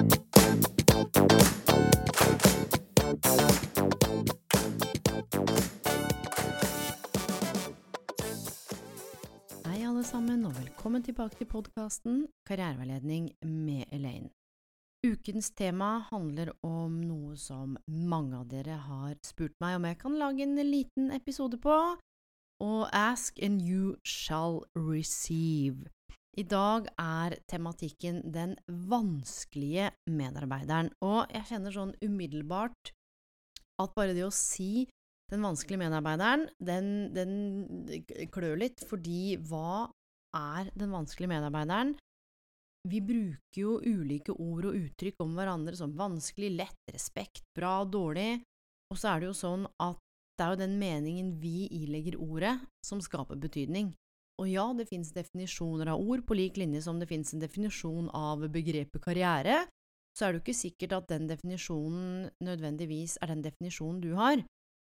Hei, alle sammen, og velkommen tilbake til podkasten Karriereveiledning med Elaine. Ukens tema handler om noe som mange av dere har spurt meg om jeg kan lage en liten episode på, og Ask and you shall receive. I dag er tematikken den vanskelige medarbeideren, og jeg kjenner sånn umiddelbart at bare det å si den vanskelige medarbeideren, den, den klør litt, fordi hva er den vanskelige medarbeideren? Vi bruker jo ulike ord og uttrykk om hverandre som vanskelig, lett, respekt, bra, dårlig, og så er det jo sånn at det er jo den meningen vi ilegger ordet, som skaper betydning. Og ja, det finnes definisjoner av ord, på lik linje som det finnes en definisjon av begrepet karriere, så er det jo ikke sikkert at den definisjonen nødvendigvis er den definisjonen du har.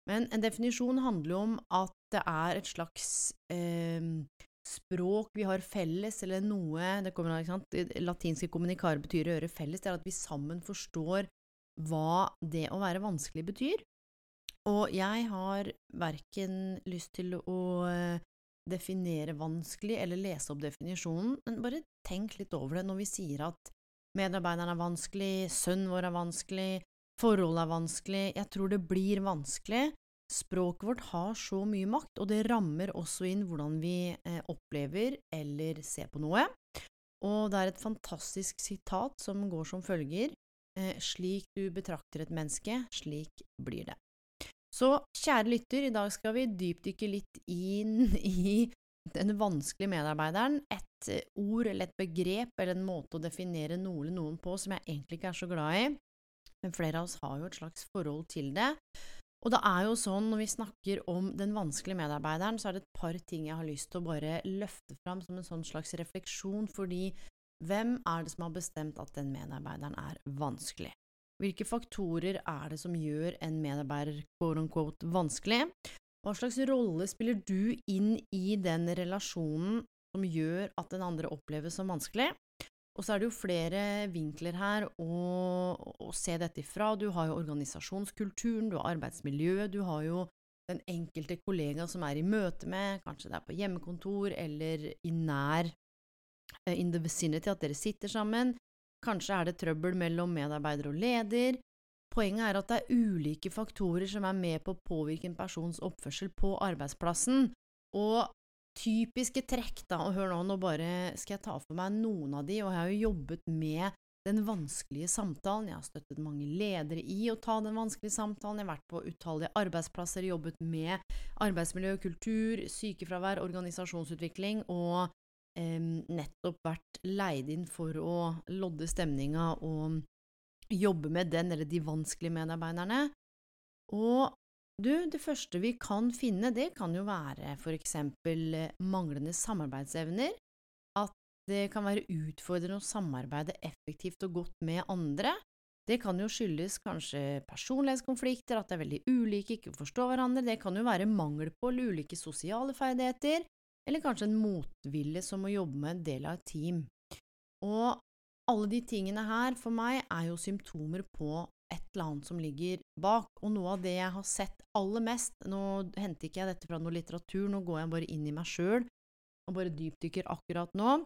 Men en definisjon handler jo om at det er et slags eh, språk vi har felles, eller noe det kommer, ikke sant? Latinske kommunikare betyr å gjøre felles, det er at vi sammen forstår hva det å være vanskelig betyr. Og jeg har verken lyst til å eh, definere vanskelig eller lese opp definisjonen, men bare tenk litt over det når vi sier at medarbeideren er vanskelig, sønnen vår er vanskelig, forholdet er vanskelig, jeg tror det blir vanskelig. Språket vårt har så mye makt, og det rammer også inn hvordan vi eh, opplever eller ser på noe. Og det er et fantastisk sitat som går som følger, eh, slik du betrakter et menneske, slik blir det. Så kjære lytter, i dag skal vi dypdykke litt inn i den vanskelige medarbeideren, et eh, ord eller et begrep eller en måte å definere noe eller noen på som jeg egentlig ikke er så glad i, men flere av oss har jo et slags forhold til det. Og det er jo sånn når vi snakker om den vanskelige medarbeideren, så er det et par ting jeg har lyst til å bare løfte fram som en sånn slags refleksjon, fordi hvem er det som har bestemt at den medarbeideren er vanskelig? Hvilke faktorer er det som gjør en medarbeider quote unquote vanskelig? Hva slags rolle spiller du inn i den relasjonen som gjør at den andre oppleves som vanskelig? Og så er det jo flere vinkler her å, å se dette ifra. Du har jo organisasjonskulturen, du har arbeidsmiljøet, du har jo den enkelte kollega som er i møte med, kanskje det er på hjemmekontor eller i nær eh, in the vicinity, at dere sitter sammen. Kanskje er det trøbbel mellom medarbeider og leder. Poenget er at det er ulike faktorer som er med på å påvirke en persons oppførsel på arbeidsplassen, og typiske trekk, da, og hør nå, nå bare skal jeg ta for meg noen av de, og jeg har jo jobbet med den vanskelige samtalen, jeg har støttet mange ledere i å ta den vanskelige samtalen, jeg har vært på utallige arbeidsplasser, jobbet med arbeidsmiljø, kultur, sykefravær, organisasjonsutvikling, og nettopp vært leid inn for å lodde stemninga og jobbe med den eller de vanskelige medarbeiderne. Og du, det første vi kan finne, det kan jo være for eksempel eh, manglende samarbeidsevner, at det kan være utfordrende å samarbeide effektivt og godt med andre. Det kan jo skyldes kanskje personlighetskonflikter, at det er veldig ulike, ikke forstår hverandre, det kan jo være mangel på ulike sosiale ferdigheter, eller kanskje en motvilje som å jobbe med en del av et team. Og alle de tingene her, for meg, er jo symptomer på et eller annet som ligger bak. Og noe av det jeg har sett aller mest Nå henter ikke jeg dette fra noe litteratur, nå går jeg bare inn i meg sjøl og bare dypdykker akkurat nå.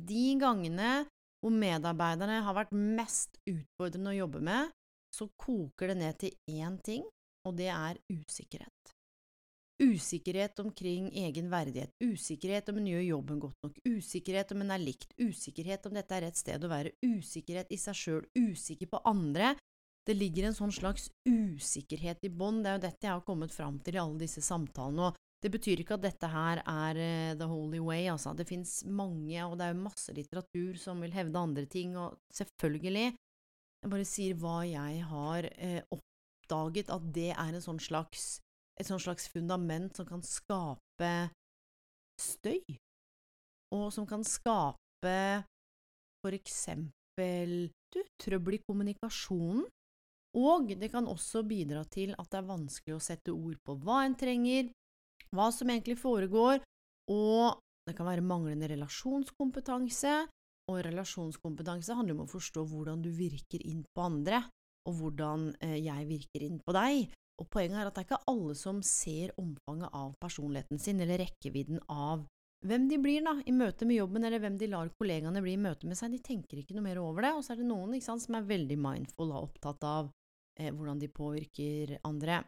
De gangene hvor medarbeiderne har vært mest utfordrende å jobbe med, så koker det ned til én ting, og det er usikkerhet. Usikkerhet omkring egen verdighet, usikkerhet om en gjør jobben godt nok, usikkerhet om en er likt, usikkerhet om dette er rett sted å være, usikkerhet i seg sjøl, usikker på andre, det ligger en sånn slags usikkerhet i bånn. Det er jo dette jeg har kommet fram til i alle disse samtalene, og Det betyr ikke at dette her er uh, the holy way, altså. Det fins mange, og det er jo masse litteratur som vil hevde andre ting, og selvfølgelig. Jeg bare sier hva jeg har uh, oppdaget, at det er en sånn slags, et sånn slags fundament som kan skape støy, og som kan skape for eksempel du, trøbbel i kommunikasjonen, og det kan også bidra til at det er vanskelig å sette ord på hva en trenger, hva som egentlig foregår, og det kan være manglende relasjonskompetanse, og relasjonskompetanse handler om å forstå hvordan du virker inn på andre, og hvordan eh, jeg virker inn på deg. Og poenget er at det er ikke alle som ser omfanget av personligheten sin, eller rekkevidden av hvem de blir da, i møte med jobben, eller hvem de lar kollegaene bli i møte med seg. De tenker ikke noe mer over det, og så er det noen sant, som er veldig mindful og opptatt av eh, hvordan de påvirker andre.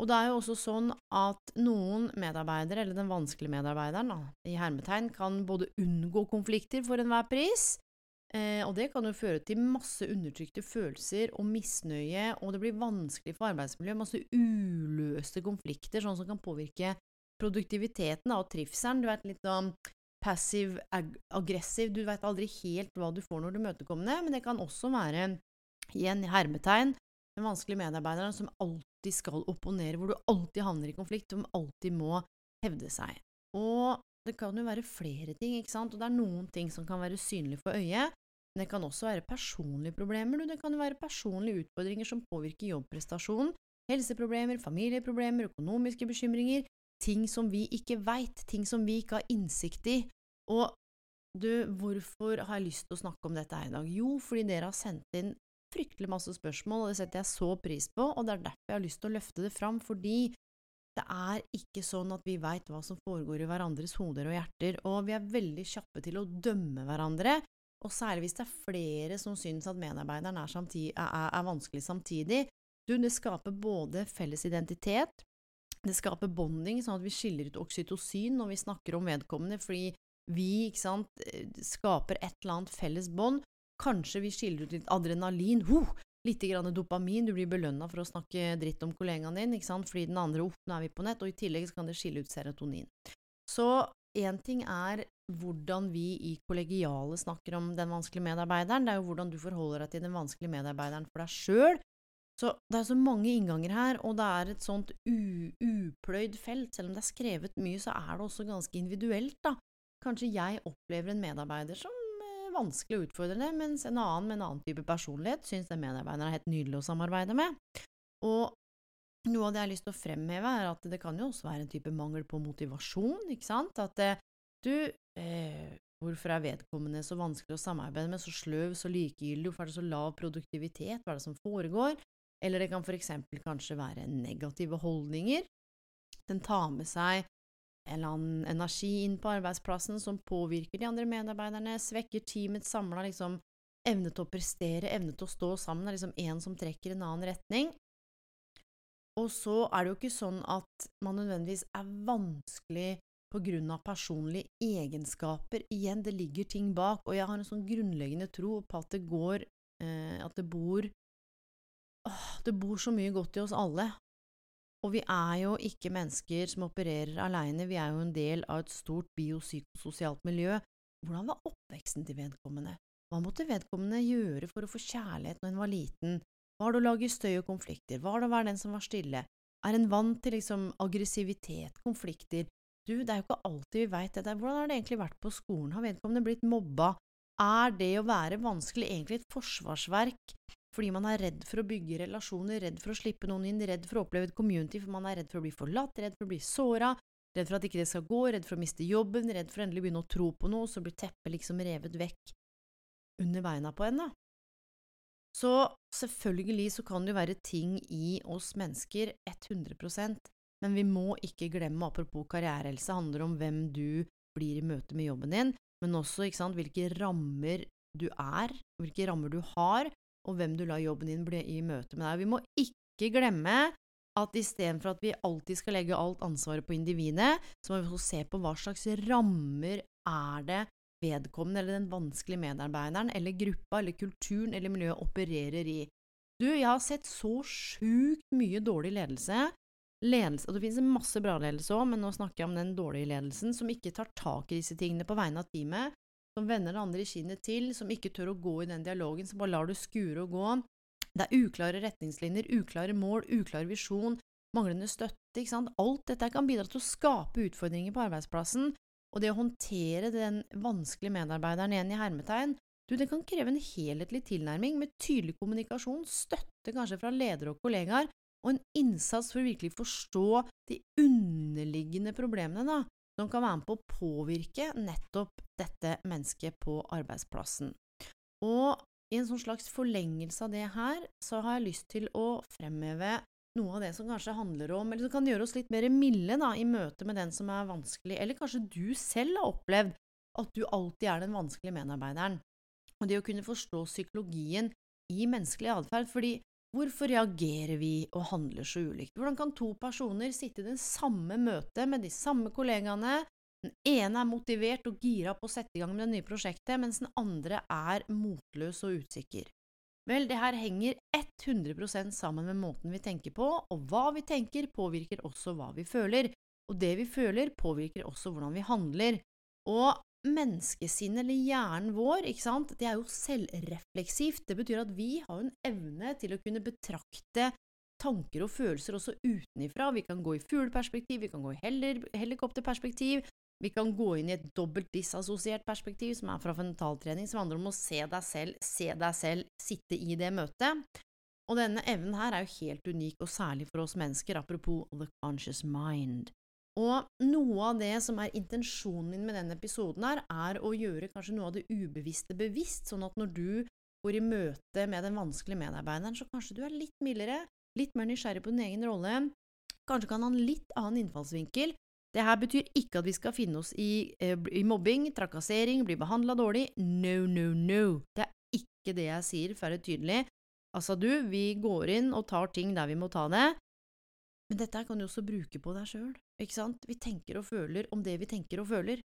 Og det er jo også sånn at noen medarbeidere, eller den vanskelige medarbeideren, da, i hermetegn, kan både unngå konflikter for enhver pris, eh, og det kan jo føre til masse undertrykte følelser og misnøye, og det blir vanskelig for arbeidsmiljøet, masse uløste konflikter, sånn som kan påvirke produktiviteten og trivselen. Du vet litt sånn passiv-aggressiv, du vet aldri helt hva du får når du møter kommende, men det kan også være i en hermetegn den vanskelige medarbeideren som alltid skal opponere, hvor du alltid havner i konflikt, som alltid må hevde seg. Og det kan jo være flere ting, ikke sant, og det er noen ting som kan være synlige for øyet, men det kan også være personlige problemer, det kan være personlige utfordringer som påvirker jobbprestasjonen, helseproblemer, familieproblemer, økonomiske bekymringer, ting som vi ikke veit, ting som vi ikke har innsikt i. Og du, hvorfor har jeg lyst til å snakke om dette her i dag? Jo, fordi dere har sendt inn fryktelig masse spørsmål, og det setter jeg så pris på, og det er derfor jeg har lyst til å løfte det fram, fordi det er ikke sånn at vi veit hva som foregår i hverandres hoder og hjerter, og vi er veldig kjappe til å dømme hverandre, og særlig hvis det er flere som syns at medarbeideren er, samtidig, er, er vanskelig samtidig. Du, det skaper både felles identitet, det skaper bonding, sånn at vi skiller ut oksytocin når vi snakker om vedkommende, fordi vi ikke sant, eh, skaper et eller annet felles bånd. Kanskje vi skiller ut litt adrenalin, huh, litt grann dopamin, du blir belønna for å snakke dritt om kollegaen din, ikke sant, fordi den andre, opp, nå er vi på nett, og i tillegg kan det skille ut serotonin. Så én ting er hvordan vi i kollegiale snakker om den vanskelige medarbeideren, det er jo hvordan du forholder deg til den vanskelige medarbeideren for deg sjøl, så det er så mange innganger her, og det er et sånt upløyd felt. Selv om det er skrevet mye, så er det også ganske individuelt, da. Kanskje jeg opplever en medarbeider som er vanskelig å utfordre det, mens en annen med en annen type personlighet syns den medarbeideren er helt nydelig å samarbeide med. Og noe av det jeg har lyst til å fremheve, er at det kan jo også være en type mangel på motivasjon, ikke sant? At eh, du eh, Hvorfor er vedkommende så vanskelig å samarbeide med, så sløv, så likegyldig, hvorfor er det så lav produktivitet, hva er det som foregår? Eller det kan for eksempel kanskje være negative holdninger. Den tar med seg en eller annen energi inn på arbeidsplassen som påvirker de andre medarbeiderne, svekker teamets samla liksom, evne til å prestere, evne til å stå sammen, det er liksom én som trekker en annen retning. Og så er det jo ikke sånn at man nødvendigvis er vanskelig på grunn av personlige egenskaper. Igjen, det ligger ting bak, og jeg har en sånn grunnleggende tro på at det går eh, At det bor åh, det bor så mye godt i oss alle. Og vi er jo ikke mennesker som opererer aleine, vi er jo en del av et stort biopsykososialt miljø. Hvordan var oppveksten til vedkommende? Hva måtte vedkommende gjøre for å få kjærlighet når en var liten? Var det å lage støy og konflikter? Var det å være den som var stille? Er en vant til liksom aggressivitet, konflikter? Du, det er jo ikke alltid vi veit det. Hvordan har det egentlig vært på skolen? Har vedkommende blitt mobba? Er det å være vanskelig egentlig et forsvarsverk fordi man er redd for å bygge relasjoner, redd for å slippe noen inn, redd for å oppleve et community, for man er redd for å bli forlatt, redd for å bli såra, redd for at ikke det skal gå, redd for å miste jobben, redd for å endelig begynne å tro på noe, så blir teppet liksom revet vekk under beina på henne. Så selvfølgelig så kan det jo være ting i oss mennesker, 100 men vi må ikke glemme, apropos karrierehelse, handler om hvem du blir i møte med jobben din, men også sant, hvilke rammer du er, hvilke rammer du har, og hvem du lar jobben din bli i møte med deg. Vi må ikke glemme at istedenfor at vi alltid skal legge alt ansvaret på individet, så må vi se på hva slags rammer er det vedkommende eller den vanskelige medarbeideren eller gruppa eller kulturen eller miljøet opererer i. Du, jeg har sett så sjukt mye dårlig ledelse ledelse Og det finnes masse bra ledelse òg, men nå snakker jeg om den dårlige ledelsen som ikke tar tak i disse tingene på vegne av teamet, som vender det andre i kinnet til, som ikke tør å gå i den dialogen, som bare lar det skure og gå. Det er uklare retningslinjer, uklare mål, uklar visjon, manglende støtte, ikke sant. Alt dette kan bidra til å skape utfordringer på arbeidsplassen, og det å håndtere den vanskelige medarbeideren igjen i hermetegn, du, det kan kreve en helhetlig tilnærming med tydelig kommunikasjon, støtte kanskje fra ledere og kollegaer, og en innsats for å virkelig forstå de underliggende problemene da, som kan være med på å påvirke nettopp dette mennesket på arbeidsplassen. Og i en sånn slags forlengelse av det her, så har jeg lyst til å fremheve noe av det som kanskje handler om, eller som kan gjøre oss litt mer milde da, i møte med den som er vanskelig, eller kanskje du selv har opplevd at du alltid er den vanskelige medarbeideren. Og det å kunne forstå psykologien i menneskelig atferd, fordi hvorfor reagerer vi og handler så ulikt? Hvordan kan to personer sitte i det samme møtet med de samme kollegaene, den ene er motivert og gira på å sette i gang med det nye prosjektet, mens den andre er motløs og usikker? Vel, det her henger 100% sammen med måten vi tenker på, og hva vi tenker påvirker også hva vi føler, og det vi føler påvirker også hvordan vi handler. Og menneskesinnet, eller hjernen vår, det er jo selvrefleksivt. Det betyr at vi har en evne til å kunne betrakte tanker og følelser også utenifra. Vi kan gå i fugleperspektiv, vi kan gå i helikopterperspektiv, vi kan gå inn i et dobbelt disassosiert perspektiv, som er fra frontaltrening, som handler om å se deg selv, se deg selv, sitte i det møtet. Og denne evnen her er jo helt unik, og særlig for oss mennesker, apropos the conscious mind. Og noe av det som er intensjonen min med denne episoden her, er å gjøre kanskje noe av det ubevisste bevisst, sånn at når du går i møte med den vanskelige medarbeideren, så kanskje du er litt mildere, litt mer nysgjerrig på din egen rolle, kanskje kan ha en litt annen innfallsvinkel, det her betyr ikke at vi skal finne oss i, eh, i mobbing, trakassering, bli behandla dårlig. No, no, no. Det er ikke det jeg sier, for å være tydelig. Altså, du, vi går inn og tar ting der vi må ta det, men dette kan du også bruke på deg sjøl, ikke sant? Vi tenker og føler om det vi tenker og føler,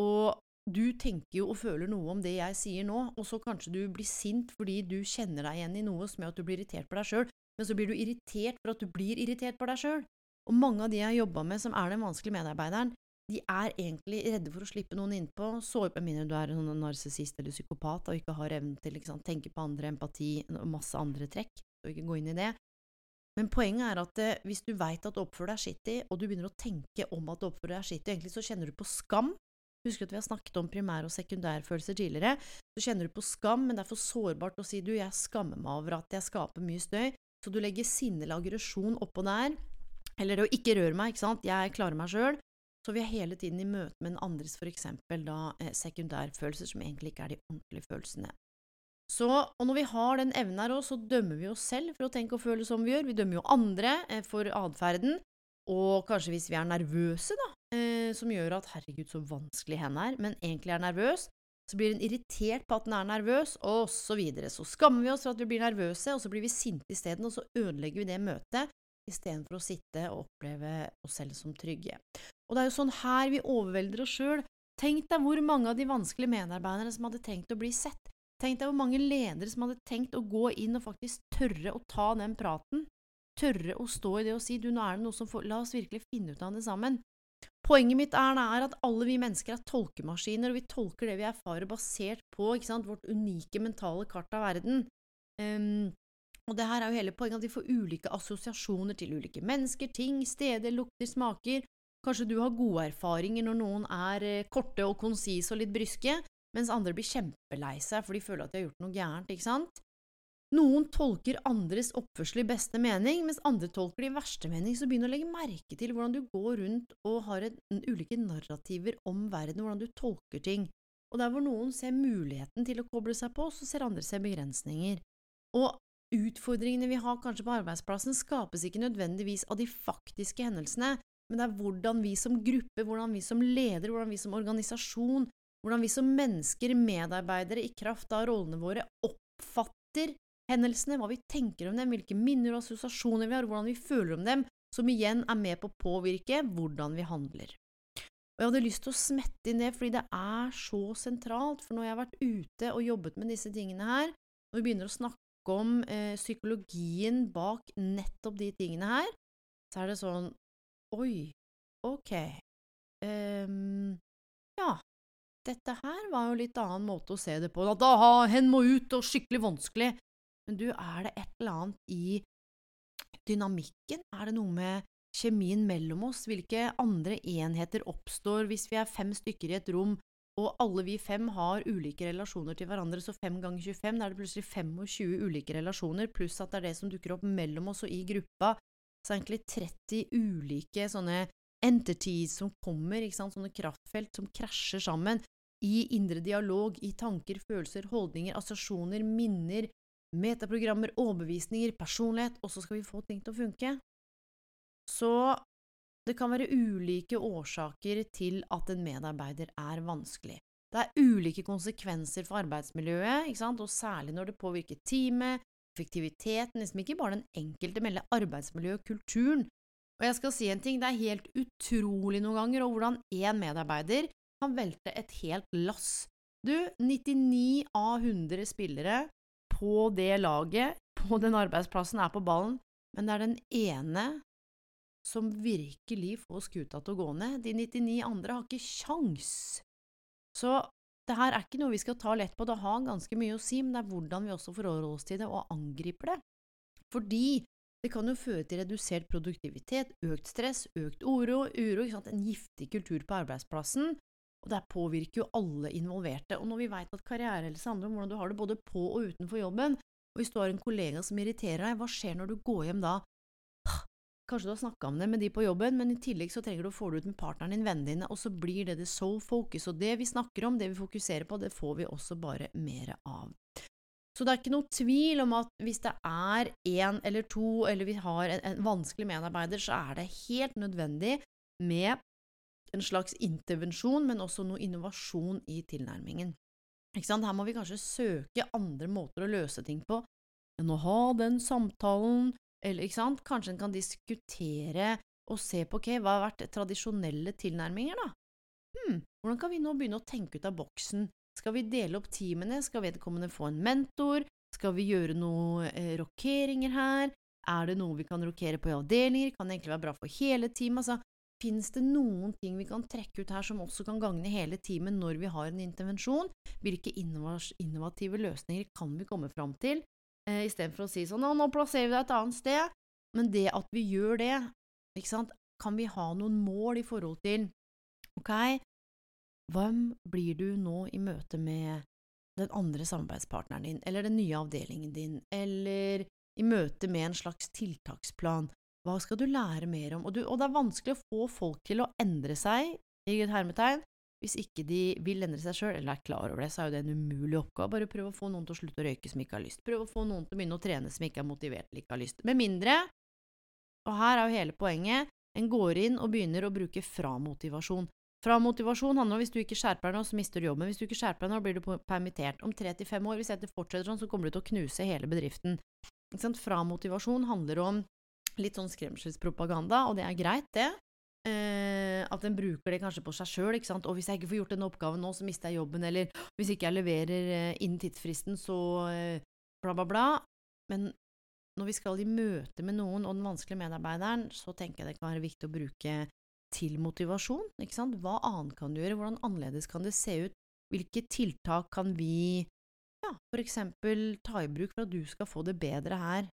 og du tenker jo og føler noe om det jeg sier nå, og så kanskje du blir sint fordi du kjenner deg igjen i noe som gjør at du blir irritert på deg sjøl, men så blir du irritert for at du blir irritert på deg sjøl. Og mange av de jeg har jobba med som er den vanskelige medarbeideren, de er egentlig redde for å slippe noen innpå, så med mindre du er en narsissist eller psykopat og ikke har evnen til å tenke på andre, empati og masse andre trekk, og ikke gå inn i det. Men poenget er at eh, hvis du veit at du oppfører deg skittig, og du begynner å tenke om at du oppfører deg skittig, egentlig så kjenner du på skam Husker at vi har snakket om primær- og sekundærfølelser tidligere. Så kjenner du på skam, men det er for sårbart å si du, jeg skammer meg over at jeg skaper mye støy, så du legger sinne eller aggresjon oppå der, eller å ikke røre meg, ikke sant, jeg klarer meg sjøl. Så vi er hele tiden i møte med den andres for da eh, sekundærfølelser som egentlig ikke er de ordentlige følelsene. Så, og når vi har den evnen her òg, så dømmer vi oss selv for å tenke og føle som vi gjør. Vi dømmer jo andre eh, for atferden, og kanskje hvis vi er nervøse, da, eh, som gjør at herregud, så vanskelig henne er, men egentlig er nervøs, så blir hun irritert på at den er nervøs, og så videre. Så skammer vi oss for at vi blir nervøse, og så blir vi sinte isteden, og så ødelegger vi det møtet istedenfor å sitte og oppleve oss selv som trygge. Og det er jo sånn her vi overvelder oss sjøl. Tenk deg hvor mange av de vanskelige medarbeiderne som hadde tenkt å bli sett. Tenk deg hvor mange ledere som hadde tenkt å gå inn og faktisk tørre å ta den praten. Tørre å stå i det og si du, nå er det noe som får La oss virkelig finne ut av det sammen. Poenget mitt er, er at alle vi mennesker er tolkemaskiner, og vi tolker det vi erfarer basert på sant, vårt unike mentale kart av verden. Um, og det her er jo hele poenget, at vi får ulike assosiasjoner til ulike mennesker, ting, steder, lukter, smaker. Kanskje du har gode erfaringer når noen er eh, korte og konsise og litt bryske, mens andre blir kjempelei seg for de føler at de har gjort noe gærent, ikke sant? Noen tolker andres oppførsel i beste mening, mens andre tolker det i verste mening, så begynn å legge merke til hvordan du går rundt og har et, ulike narrativer om verden, hvordan du tolker ting. Og der hvor noen ser muligheten til å koble seg på, så ser andre seg begrensninger. Og Utfordringene vi har kanskje på arbeidsplassen, skapes ikke nødvendigvis av de faktiske hendelsene, men det er hvordan vi som gruppe, hvordan vi som leder, hvordan vi som organisasjon, hvordan vi som mennesker, medarbeidere, i kraft av rollene våre, oppfatter hendelsene, hva vi tenker om dem, hvilke minner og assosiasjoner vi har, hvordan vi føler om dem, som igjen er med på å påvirke hvordan vi handler. Og jeg hadde lyst til å smette inn det, fordi det er så sentralt, for når jeg har vært ute og jobbet med disse tingene her, når vi begynner å snakke om eh, psykologien bak nettopp de tingene her, så er det sånn Oi, ok, um, ja, dette her var jo litt annen måte å se det på. At aha, hen må ut, og skikkelig vanskelig. Men du, er det et eller annet i dynamikken? Er det noe med kjemien mellom oss? Hvilke andre enheter oppstår hvis vi er fem stykker i et rom, og alle vi fem har ulike relasjoner til hverandre, så fem ganger 25, da er det plutselig 25 ulike relasjoner, pluss at det er det som dukker opp mellom oss og i gruppa, så er egentlig 30 ulike sånne entities som kommer, ikke sant, sånne kraftfelt som krasjer sammen, i indre dialog, i tanker, følelser, holdninger, assosiasjoner, minner, metaprogrammer, overbevisninger, personlighet, og så skal vi få ting til å funke. Så det kan være ulike årsaker til at en medarbeider er vanskelig. Det er ulike konsekvenser for arbeidsmiljøet, og særlig når det påvirker teamet, effektiviteten, liksom ikke bare den enkelte, men arbeidsmiljøet, kulturen. Og jeg skal si en ting, det er helt utrolig noen ganger og hvordan én medarbeider kan velte et helt lass. Du, 99 av 100 spillere på det laget, på den arbeidsplassen, er på ballen, men det er den ene som virkelig får skuta til å gå ned. De 99 andre har ikke sjans. Så det her er ikke noe vi skal ta lett på, det har ganske mye å si, men det er hvordan vi også forholder oss til det og angriper det. Fordi det kan jo føre til redusert produktivitet, økt stress, økt uro, uro en giftig kultur på arbeidsplassen, og det påvirker jo alle involverte. Og når vi veit at karrierehelse handler om hvordan du har det både på og utenfor jobben, og hvis du har en kollega som irriterer deg, hva skjer når du går hjem da? Kanskje du har snakka om det med de på jobben, men i tillegg så trenger du å få det ut med partneren din, vennene dine, og så blir det det soul focus, og det vi snakker om, det vi fokuserer på, det får vi også bare mer av. Så det er ikke noe tvil om at hvis det er én eller to, eller vi har en, en vanskelig medarbeider, så er det helt nødvendig med en slags intervensjon, men også noe innovasjon i tilnærmingen. Her må vi kanskje søke andre måter å løse ting på enn å ha den samtalen, eller kanskje en kan diskutere og se på ok, hva har vært tradisjonelle tilnærminger, da? Hm, hvordan kan vi nå begynne å tenke ut av boksen? Skal vi dele opp teamene, skal vedkommende få en mentor, skal vi gjøre noen eh, rokeringer her, er det noe vi kan rokere på i avdelinger, kan det egentlig være bra for hele teamet, altså Fins det noen ting vi kan trekke ut her som også kan gagne hele teamet når vi har en intervensjon? Hvilke innovative løsninger kan vi komme fram til, eh, istedenfor å si sånn nå, plasserer vi deg et annet sted. Men det at vi gjør det, ikke sant, kan vi ha noen mål i forhold til ok, hvem blir du nå i møte med den andre samarbeidspartneren din, eller den nye avdelingen din, eller i møte med en slags tiltaksplan? Hva skal du lære mer om? Og, du, og det er vanskelig å få folk til å endre seg, i et hermetegn, hvis ikke de vil endre seg sjøl, eller er klar over det, så er jo det en umulig oppgave. Bare prøv å få noen til å slutte å røyke som ikke har lyst. Prøv å få noen til å begynne å trene som ikke er motivert eller ikke har lyst. Med mindre, og her er jo hele poenget, en går inn og begynner å bruke framotivasjon. Framotivasjon handler om hvis du ikke skjerper deg nå, så mister du jobben. Hvis du ikke skjerper deg nå, blir du permittert. Om tre til fem år, hvis dette fortsetter sånn, så kommer du til å knuse hele bedriften. Framotivasjon handler om litt sånn skremselspropaganda, og det er greit, det. Eh, at en bruker det kanskje på seg sjøl. Og hvis jeg ikke får gjort denne oppgaven nå, så mister jeg jobben, eller hvis ikke jeg leverer eh, innen tidsfristen, så eh, bla, bla, bla. Men når vi skal i møte med noen og den vanskelige medarbeideren, så tenker jeg det kan være viktig å bruke til motivasjon, ikke sant. Hva annet kan du gjøre, hvordan annerledes kan det se ut, hvilke tiltak kan vi ja, for eksempel ta i bruk for at du skal få det bedre her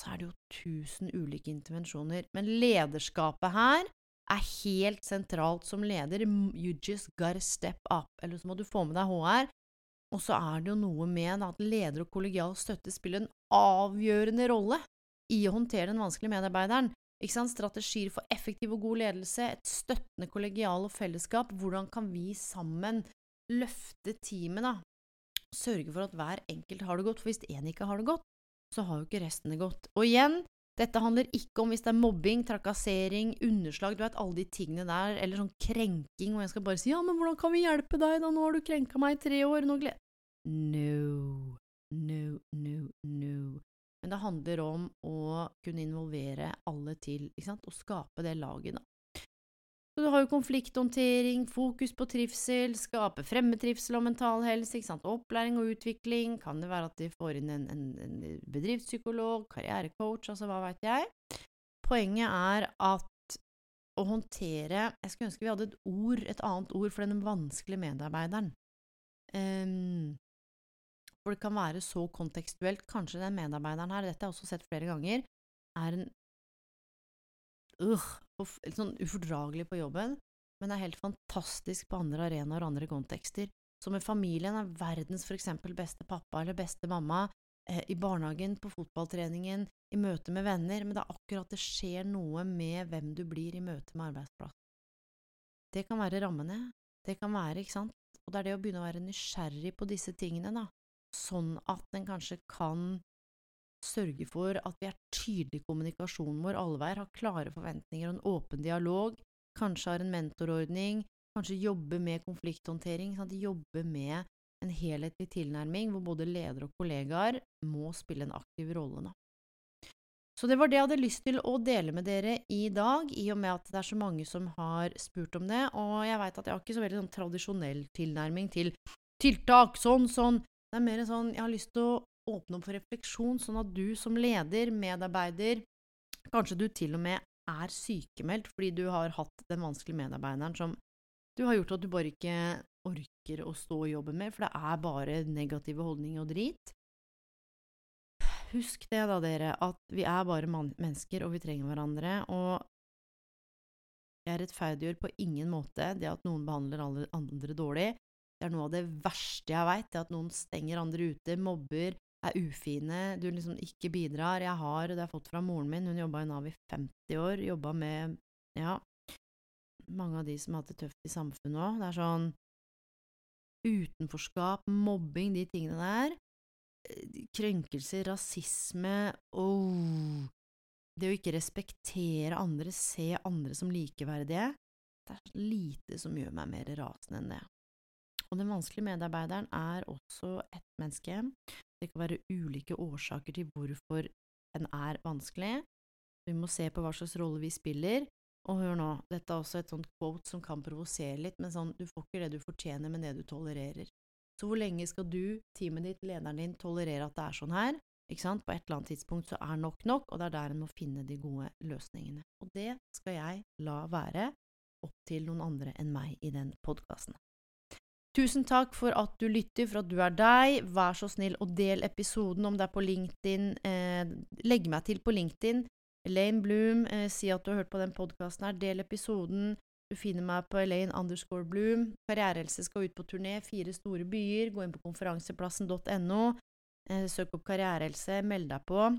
så er det jo tusen ulike intervensjoner. Men lederskapet her er helt sentralt som leder. You just gotta step up. Eller så må du få med deg HR. Og så er det jo noe med at leder og kollegial støtte spiller en avgjørende rolle i å håndtere den vanskelige medarbeideren. Strategier for effektiv og god ledelse, et støttende kollegial og fellesskap. Hvordan kan vi sammen løfte teamet, da? Sørge for at hver enkelt har det godt, for hvis én ikke har det godt, så har jo ikke resten det godt. Og igjen, dette handler ikke om hvis det er mobbing, trakassering, underslag, du vet alle de tingene der, eller sånn krenking, og jeg skal bare si ja, men hvordan kan vi hjelpe deg da, nå har du krenka meg i tre år, nå gleder No, no, no, no. Men det handler om å kunne involvere alle til, ikke sant, og skape det laget, da. Så du har jo konflikthåndtering, fokus på trivsel, skape fremmetrivsel og mental helse, ikke sant, opplæring og utvikling, kan det være at de får inn en, en, en bedriftspsykolog, karrierecoach, altså hva veit jeg. poenget er at å håndtere Jeg skulle ønske vi hadde et ord, et annet ord for den vanskelige medarbeideren. Um, for det kan være så kontekstuelt. Kanskje den medarbeideren her, dette har jeg også sett flere ganger, er en øh, litt sånn ufordragelig på jobben, men er helt fantastisk på andre arenaer og andre kontekster. Så med familien er verdens for eksempel beste pappa eller beste mamma, eh, i barnehagen, på fotballtreningen, i møte med venner, men det er akkurat det skjer noe med hvem du blir i møte med arbeidsplass. Det kan være rammene, det kan være, ikke sant, og det er det å begynne å være nysgjerrig på disse tingene, da, sånn at en kanskje kan sørge for at vi er tydelige i kommunikasjonen vår alle veier, har klare forventninger og en åpen dialog, kanskje har en mentorordning, kanskje jobbe med konflikthåndtering, at de jobber med en helhetlig tilnærming hvor både ledere og kollegaer må spille en aktiv rolle. nå. Så det var det jeg hadde lyst til å dele med dere i dag, i og med at det er så mange som har spurt om det, og jeg veit at jeg har ikke så veldig sånn tradisjonell tilnærming til tiltak, sånn, sånn. Det er mer sånn jeg har lyst til å åpne opp for refleksjon, sånn at du som leder, medarbeider, kanskje du til og med er sykemeldt fordi du har hatt den vanskelige medarbeideren som du har gjort at du bare ikke orker å stå i jobben med, for det er bare negative holdninger og drit. Husk det, da, dere, at vi er bare mennesker, og vi trenger hverandre. Og jeg rettferdiggjør på ingen måte det at noen behandler alle andre dårlig. Det er noe av det verste jeg veit, det at noen stenger andre ute, mobber, er ufine, du liksom ikke bidrar. Jeg har, det har jeg fått fra moren min, hun jobba i Nav i 50 år, jobba med, ja, mange av de som har hatt det tøft i samfunnet òg. Det er sånn utenforskap, mobbing, de tingene der krenkelser, rasisme oh, Det å ikke respektere andre, se andre som likeverdige Det er lite som gjør meg mer rasende enn det. Og den vanskelige medarbeideren er også et menneske. Det kan være ulike årsaker til hvorfor den er vanskelig. Vi må se på hva slags rolle vi spiller. Og hør nå, dette er også et sånt quote som kan provosere litt, men sånn, du får ikke det du fortjener, men det du tolererer. Så hvor lenge skal du, teamet ditt, lederen din, tolerere at det er sånn her? Ikke sant? På et eller annet tidspunkt så er nok nok, og det er der en må finne de gode løsningene. Og det skal jeg la være opp til noen andre enn meg i den podkasten. Tusen takk for at du lytter, for at du er deg. Vær så snill og del episoden om det er på LinkedIn. Eh, legg meg til på LinkedIn. Elaine Bloom, eh, si at du har hørt på den podkasten her. Del episoden. Du finner meg på Elaine underscore Bloom. Karrierehelse skal ut på turné, fire store byer. Gå inn på konferanseplassen.no. Eh, søk opp karrierehelse, meld deg på.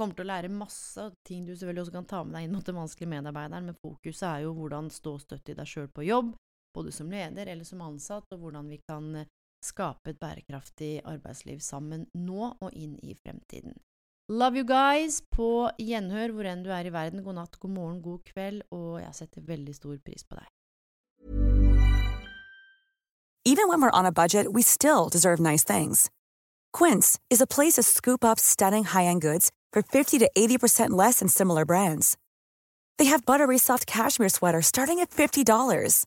Kommer til å lære masse ting du selvfølgelig også kan ta med deg inn mot den vanskelige medarbeideren, men fokuset er jo hvordan stå støtt i deg sjøl på jobb, både som leder eller som ansatt, og hvordan vi kan eh, skape et bærekraftig arbeidsliv sammen nå og inn i fremtiden. Love you guys! På gjenhør hvor enn du er i verden. God natt, god morgen, god kveld, og jeg setter veldig stor pris på deg. Even when we're on a budget, we still deserve nice things. Quince is a place to scoop up stunning high-end goods for 50 to 80% less than similar brands. They have buttery soft cashmere sweaters starting at $50,